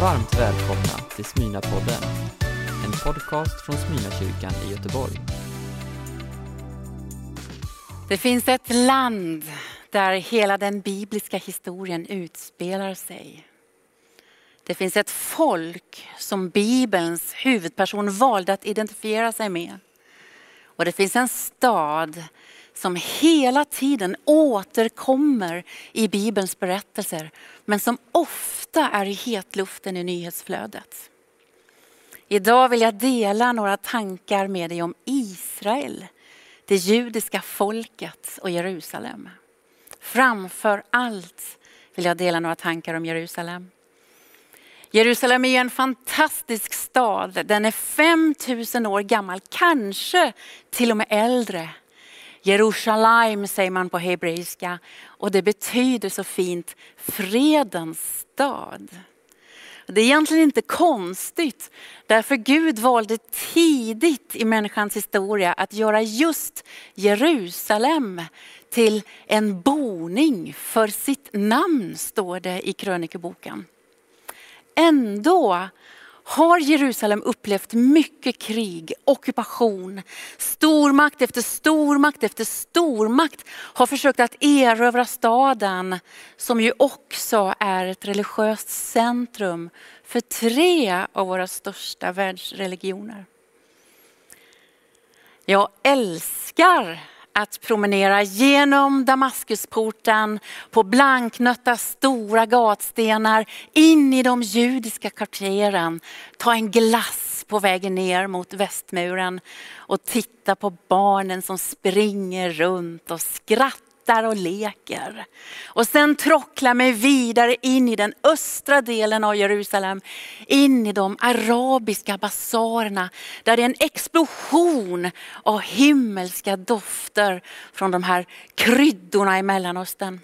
Varmt välkomna till Smyna-podden, en podcast från Smyna-kyrkan i Göteborg. Det finns ett land där hela den bibliska historien utspelar sig. Det finns ett folk som Bibelns huvudperson valde att identifiera sig med. Och det finns en stad som hela tiden återkommer i Bibelns berättelser, men som ofta är i hetluften i nyhetsflödet. Idag vill jag dela några tankar med dig om Israel, det judiska folket och Jerusalem. Framför allt vill jag dela några tankar om Jerusalem. Jerusalem är en fantastisk stad. Den är 5000 år gammal, kanske till och med äldre. Jerusalem säger man på hebreiska och det betyder så fint fredens stad. Det är egentligen inte konstigt, därför Gud valde tidigt i människans historia att göra just Jerusalem till en boning för sitt namn, står det i krönikeboken. Ändå har Jerusalem upplevt mycket krig, ockupation. Stormakt efter stormakt efter stormakt har försökt att erövra staden som ju också är ett religiöst centrum för tre av våra största världsreligioner. Jag älskar att promenera genom Damaskusporten på blanknötta stora gatstenar in i de judiska kvarteren. Ta en glass på vägen ner mot västmuren och titta på barnen som springer runt och skrattar skrattar och leker. Och sen trocklar mig vidare in i den östra delen av Jerusalem, in i de arabiska basarerna där det är en explosion av himmelska dofter från de här kryddorna i Mellanöstern.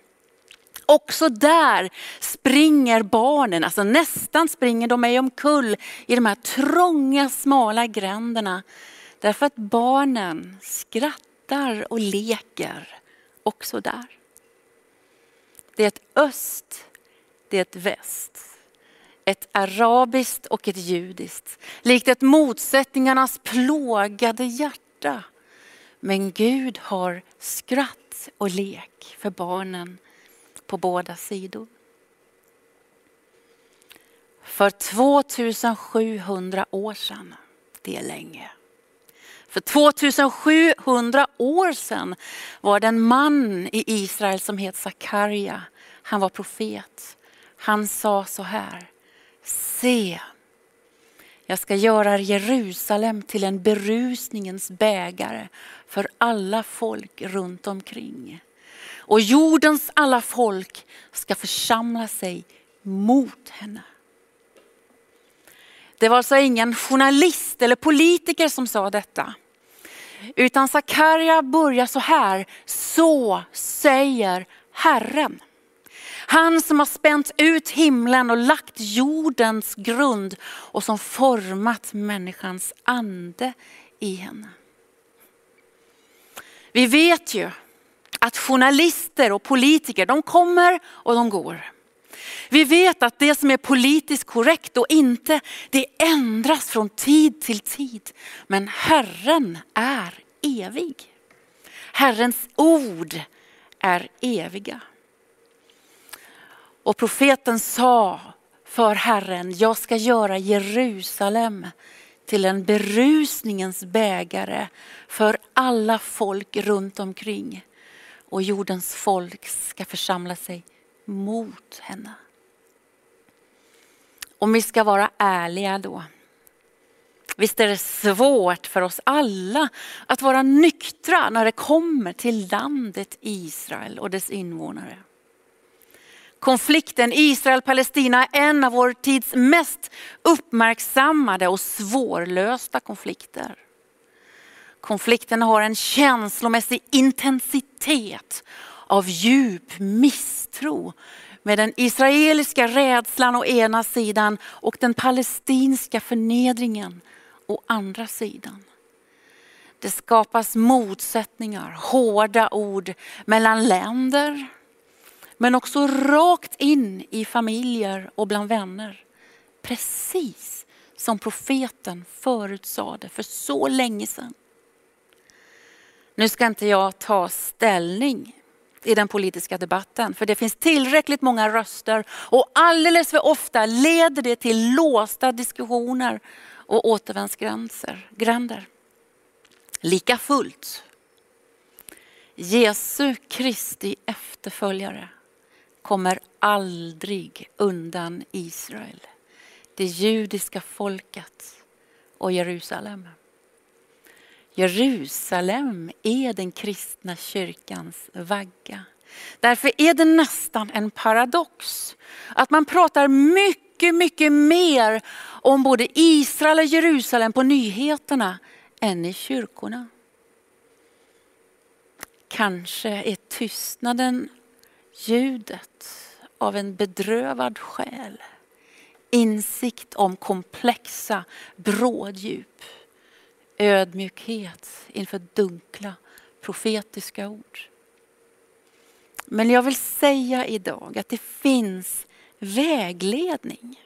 Också där springer barnen, alltså nästan springer de mig omkull i de här trånga smala gränderna. Därför att barnen skrattar och leker också där. Det är ett öst, det är ett väst. Ett arabiskt och ett judiskt. Likt ett motsättningarnas plågade hjärta. Men Gud har skratt och lek för barnen på båda sidor. För 2700 år sedan, det är länge, för 2700 år sedan var det en man i Israel som hette Sakarja. Han var profet. Han sa så här. Se, jag ska göra Jerusalem till en berusningens bägare för alla folk runt omkring. Och jordens alla folk ska församla sig mot henne. Det var alltså ingen journalist eller politiker som sa detta. Utan Sakarja börjar så här, så säger Herren. Han som har spänt ut himlen och lagt jordens grund och som format människans ande i henne. Vi vet ju att journalister och politiker, de kommer och de går. Vi vet att det som är politiskt korrekt och inte, det ändras från tid till tid. Men Herren är evig. Herrens ord är eviga. Och profeten sa för Herren, jag ska göra Jerusalem till en berusningens bägare för alla folk runt omkring. Och jordens folk ska församla sig mot henne. Om vi ska vara ärliga då. Visst är det svårt för oss alla att vara nyktra när det kommer till landet Israel och dess invånare. Konflikten Israel-Palestina är en av vår tids mest uppmärksammade och svårlösta konflikter. Konflikten har en känslomässig intensitet av djup misstro med den israeliska rädslan å ena sidan och den palestinska förnedringen å andra sidan. Det skapas motsättningar, hårda ord mellan länder, men också rakt in i familjer och bland vänner. Precis som profeten förutsade för så länge sedan. Nu ska inte jag ta ställning i den politiska debatten. För det finns tillräckligt många röster och alldeles för ofta leder det till låsta diskussioner och återvändsgränder. Lika fullt, Jesu Kristi efterföljare kommer aldrig undan Israel, det judiska folket och Jerusalem. Jerusalem är den kristna kyrkans vagga. Därför är det nästan en paradox att man pratar mycket, mycket mer om både Israel och Jerusalem på nyheterna än i kyrkorna. Kanske är tystnaden ljudet av en bedrövad själ. Insikt om komplexa bråddjup ödmjukhet inför dunkla profetiska ord. Men jag vill säga idag att det finns vägledning.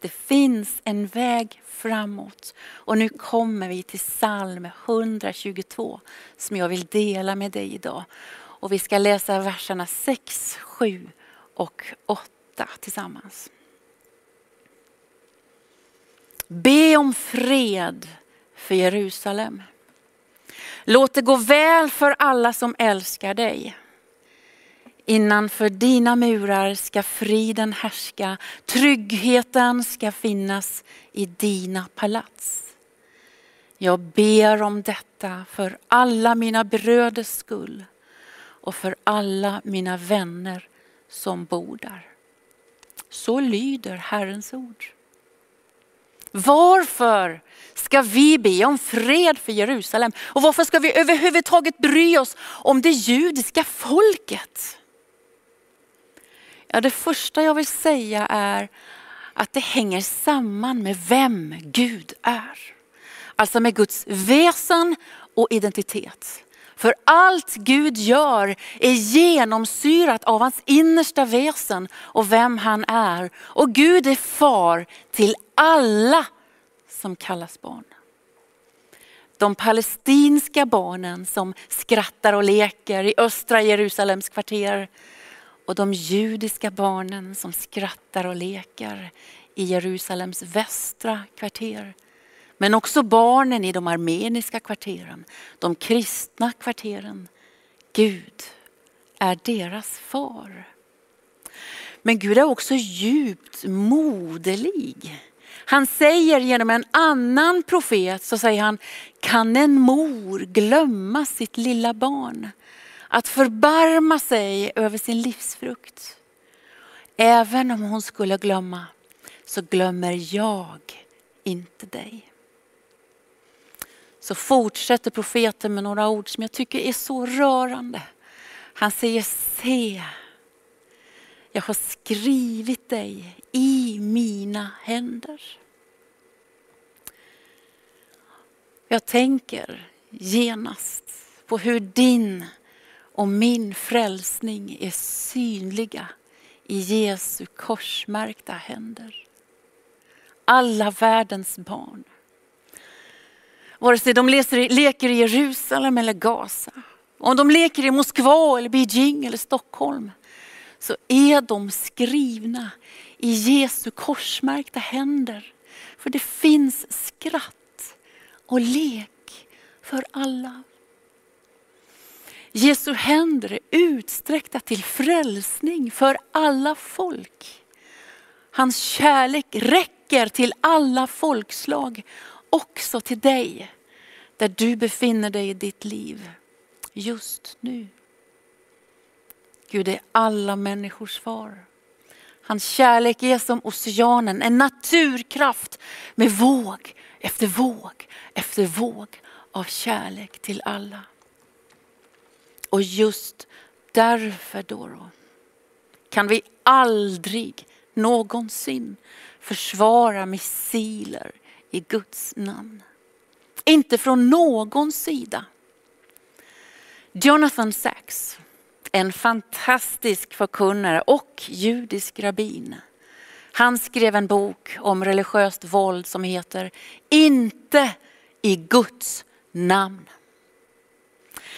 Det finns en väg framåt. Och nu kommer vi till psalm 122 som jag vill dela med dig idag. Och vi ska läsa verserna 6, 7 och 8 tillsammans. Be om fred för Jerusalem. Låt det gå väl för alla som älskar dig. Innanför dina murar ska friden härska, tryggheten ska finnas i dina palats. Jag ber om detta för alla mina bröders skull och för alla mina vänner som bor där. Så lyder Herrens ord. Varför ska vi be om fred för Jerusalem? Och varför ska vi överhuvudtaget bry oss om det judiska folket? Ja, det första jag vill säga är att det hänger samman med vem Gud är. Alltså med Guds väsen och identitet. För allt Gud gör är genomsyrat av hans innersta väsen och vem han är. Och Gud är far till alla som kallas barn. De palestinska barnen som skrattar och leker i östra Jerusalems kvarter och de judiska barnen som skrattar och leker i Jerusalems västra kvarter. Men också barnen i de armeniska kvarteren, de kristna kvarteren. Gud är deras far. Men Gud är också djupt moderlig. Han säger genom en annan profet, så säger han, kan en mor glömma sitt lilla barn? Att förbarma sig över sin livsfrukt. Även om hon skulle glömma, så glömmer jag inte dig. Så fortsätter profeten med några ord som jag tycker är så rörande. Han säger, se, jag har skrivit dig i mina händer. Jag tänker genast på hur din och min frälsning är synliga i Jesu korsmärkta händer. Alla världens barn. Vare sig de leker i Jerusalem eller Gaza, om de leker i Moskva eller Beijing eller Stockholm, så är de skrivna i Jesu korsmärkta händer. För det finns skratt och lek för alla. Jesu händer är utsträckta till frälsning för alla folk. Hans kärlek räcker till alla folkslag, också till dig, där du befinner dig i ditt liv just nu. Gud är alla människors far. Hans kärlek är som oceanen, en naturkraft med våg efter våg efter våg av kärlek till alla. Och just därför då, kan vi aldrig någonsin försvara missiler i Guds namn. Inte från någon sida. Jonathan Sachs en fantastisk förkunnare och judisk rabbin. Han skrev en bok om religiöst våld som heter Inte i Guds namn.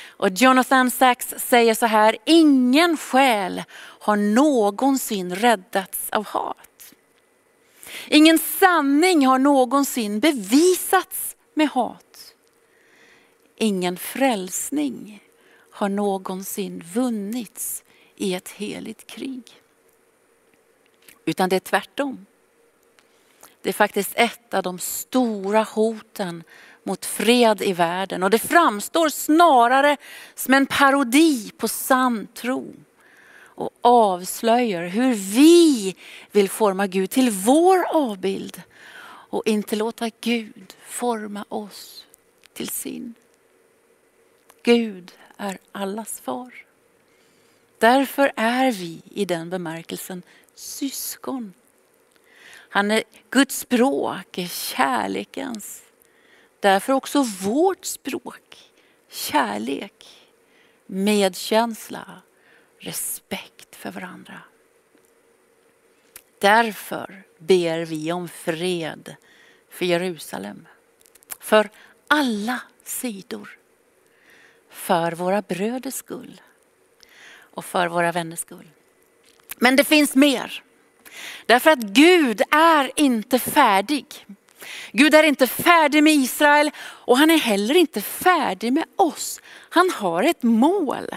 Och Jonathan Sachs säger så här, ingen själ har någonsin räddats av hat. Ingen sanning har någonsin bevisats med hat. Ingen frälsning har någonsin vunnits i ett heligt krig. Utan det är tvärtom. Det är faktiskt ett av de stora hoten mot fred i världen och det framstår snarare som en parodi på sann tro och avslöjar hur vi vill forma Gud till vår avbild och inte låta Gud forma oss till sin. Gud är allas far. Därför är vi i den bemärkelsen syskon. Han är, Guds språk är kärlekens. Därför också vårt språk. Kärlek, medkänsla, respekt för varandra. Därför ber vi om fred för Jerusalem. För alla sidor. För våra bröders skull och för våra vänners skull. Men det finns mer. Därför att Gud är inte färdig. Gud är inte färdig med Israel och han är heller inte färdig med oss. Han har ett mål.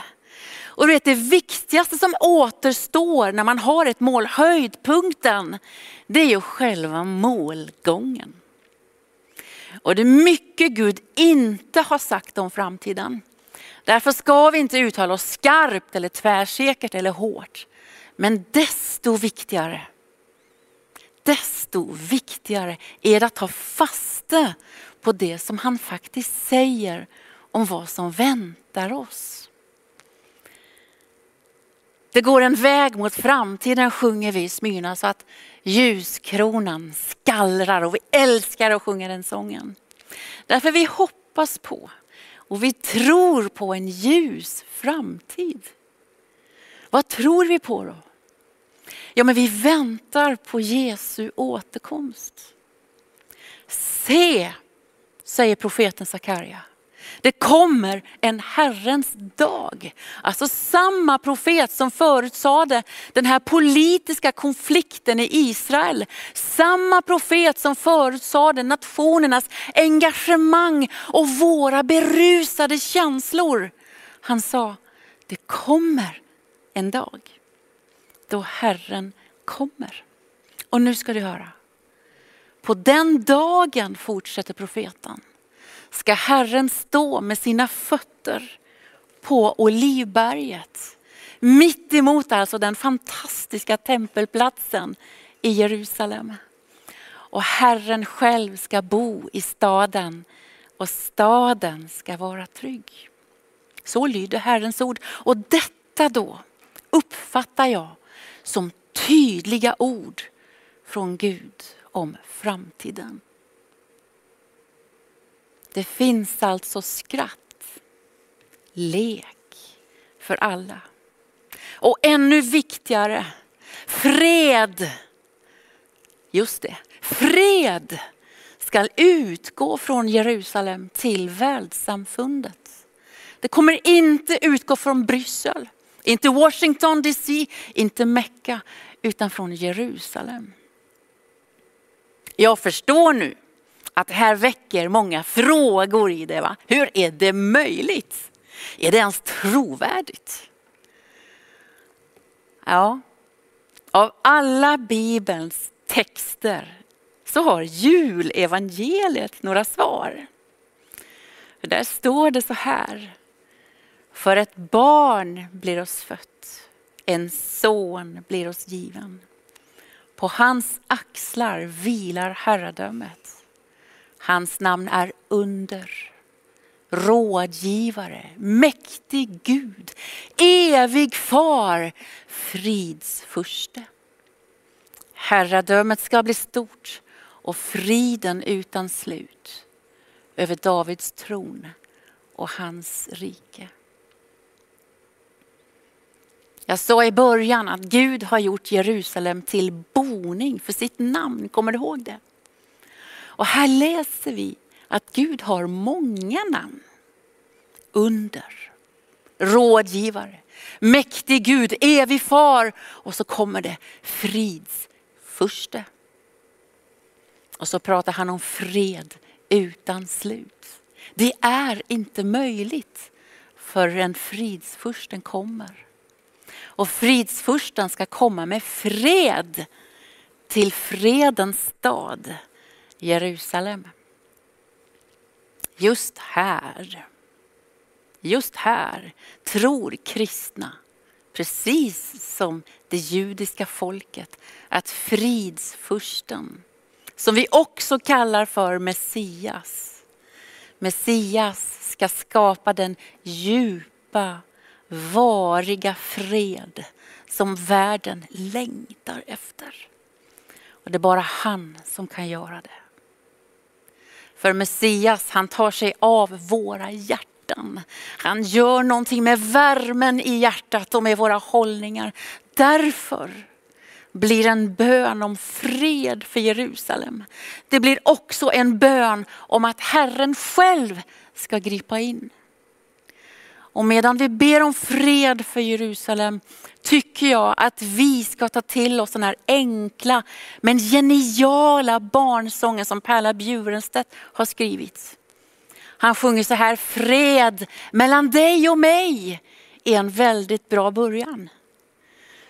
Och du vet, det viktigaste som återstår när man har ett mål, höjdpunkten, det är ju själva målgången. Och det är mycket Gud inte har sagt om framtiden. Därför ska vi inte uttala oss skarpt eller tvärsäkert eller hårt. Men desto viktigare, desto viktigare är det att ta fasta på det som han faktiskt säger om vad som väntar oss. Det går en väg mot framtiden sjunger vi i Smyrna så att ljuskronan skallrar och vi älskar att sjunga den sången. Därför vi hoppas på och vi tror på en ljus framtid. Vad tror vi på då? Ja, men vi väntar på Jesu återkomst. Se, säger profeten Sakarja. Det kommer en Herrens dag. Alltså samma profet som förutsade den här politiska konflikten i Israel. Samma profet som förutsade nationernas engagemang och våra berusade känslor. Han sa, det kommer en dag då Herren kommer. Och nu ska du höra. På den dagen, fortsätter profeten, ska Herren stå med sina fötter på Olivberget. Mitt emot alltså den fantastiska tempelplatsen i Jerusalem. Och Herren själv ska bo i staden och staden ska vara trygg. Så lyder Herrens ord. Och detta då uppfattar jag som tydliga ord från Gud om framtiden. Det finns alltså skratt, lek för alla. Och ännu viktigare, fred. Just det, fred ska utgå från Jerusalem till världssamfundet. Det kommer inte utgå från Bryssel, inte Washington DC, inte Mecka, utan från Jerusalem. Jag förstår nu att det här väcker många frågor i det. Va? Hur är det möjligt? Är det ens trovärdigt? Ja, av alla Bibelns texter så har julevangeliet några svar. För där står det så här. För ett barn blir oss fött, en son blir oss given. På hans axlar vilar herradömet. Hans namn är under, rådgivare, mäktig Gud, evig far, fridsfurste. Herradömet ska bli stort och friden utan slut över Davids tron och hans rike. Jag sa i början att Gud har gjort Jerusalem till boning för sitt namn. Kommer du ihåg det? Och här läser vi att Gud har många namn. Under, rådgivare, mäktig Gud, evig far och så kommer det fridsfurste. Och så pratar han om fred utan slut. Det är inte möjligt förrän fridsfursten kommer. Och fridsfursten ska komma med fred till fredens stad Jerusalem. Just här, just här tror kristna, precis som det judiska folket, att fridsfursten, som vi också kallar för Messias, Messias ska skapa den djupa, variga fred som världen längtar efter. Och det är bara han som kan göra det. För Messias han tar sig av våra hjärtan. Han gör någonting med värmen i hjärtat och med våra hållningar. Därför blir en bön om fred för Jerusalem. Det blir också en bön om att Herren själv ska gripa in. Och medan vi ber om fred för Jerusalem tycker jag att vi ska ta till oss den här enkla men geniala barnsången som Perla Bjurenstedt har skrivit. Han sjunger så här, fred mellan dig och mig är en väldigt bra början.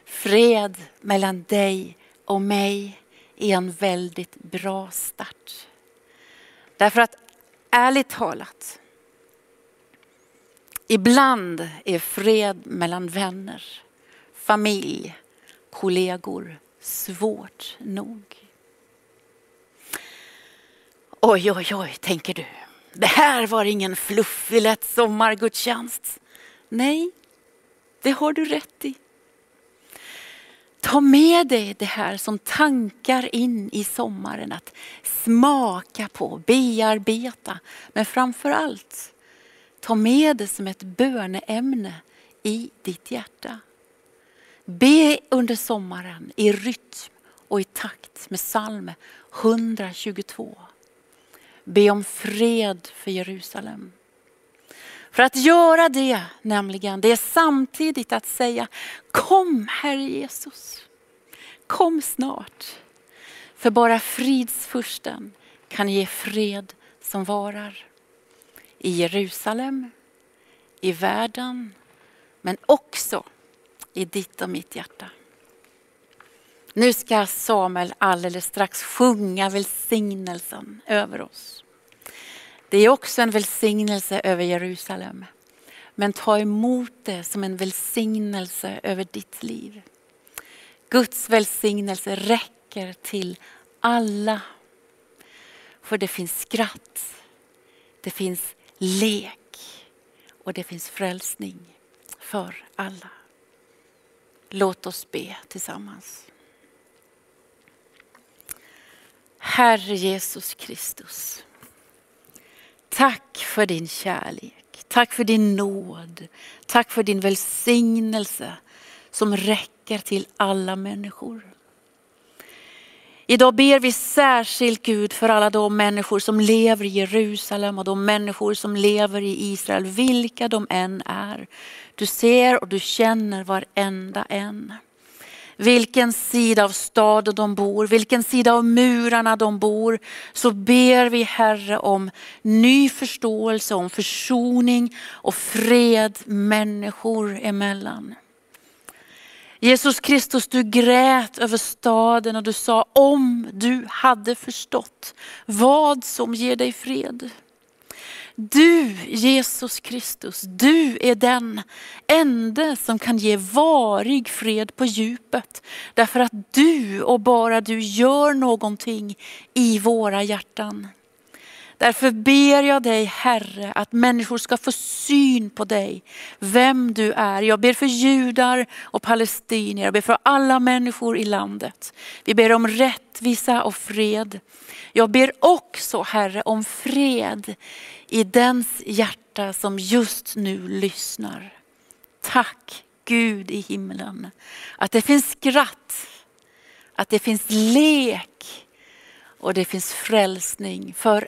Fred mellan dig och mig är en väldigt bra start. Därför att ärligt talat, ibland är fred mellan vänner familj, kollegor svårt nog. Oj, oj, oj, tänker du. Det här var ingen fluffig lätt sommargudstjänst. Nej, det har du rätt i. Ta med dig det här som tankar in i sommaren, att smaka på, bearbeta. Men framför allt, ta med det som ett böneämne i ditt hjärta. Be under sommaren i rytm och i takt med psalm 122. Be om fred för Jerusalem. För att göra det nämligen, det är samtidigt att säga kom Herre Jesus. Kom snart. För bara fridsfursten kan ge fred som varar. I Jerusalem, i världen, men också i ditt och mitt hjärta. Nu ska Samuel alldeles strax sjunga välsignelsen över oss. Det är också en välsignelse över Jerusalem. Men ta emot det som en välsignelse över ditt liv. Guds välsignelse räcker till alla. För det finns skratt, det finns lek och det finns frälsning för alla. Låt oss be tillsammans. Herre Jesus Kristus. Tack för din kärlek. Tack för din nåd. Tack för din välsignelse som räcker till alla människor. Idag ber vi särskilt Gud för alla de människor som lever i Jerusalem och de människor som lever i Israel, vilka de än är. Du ser och du känner varenda en. Vilken sida av staden de bor, vilken sida av murarna de bor. Så ber vi Herre om ny förståelse, om försoning och fred människor emellan. Jesus Kristus, du grät över staden och du sa om du hade förstått vad som ger dig fred. Du Jesus Kristus, du är den enda som kan ge varig fred på djupet. Därför att du och bara du gör någonting i våra hjärtan. Därför ber jag dig Herre att människor ska få syn på dig, vem du är. Jag ber för judar och palestinier, jag ber för alla människor i landet. Vi ber om rättvisa och fred. Jag ber också Herre om fred i dens hjärta som just nu lyssnar. Tack Gud i himlen. Att det finns skratt, att det finns lek och det finns frälsning för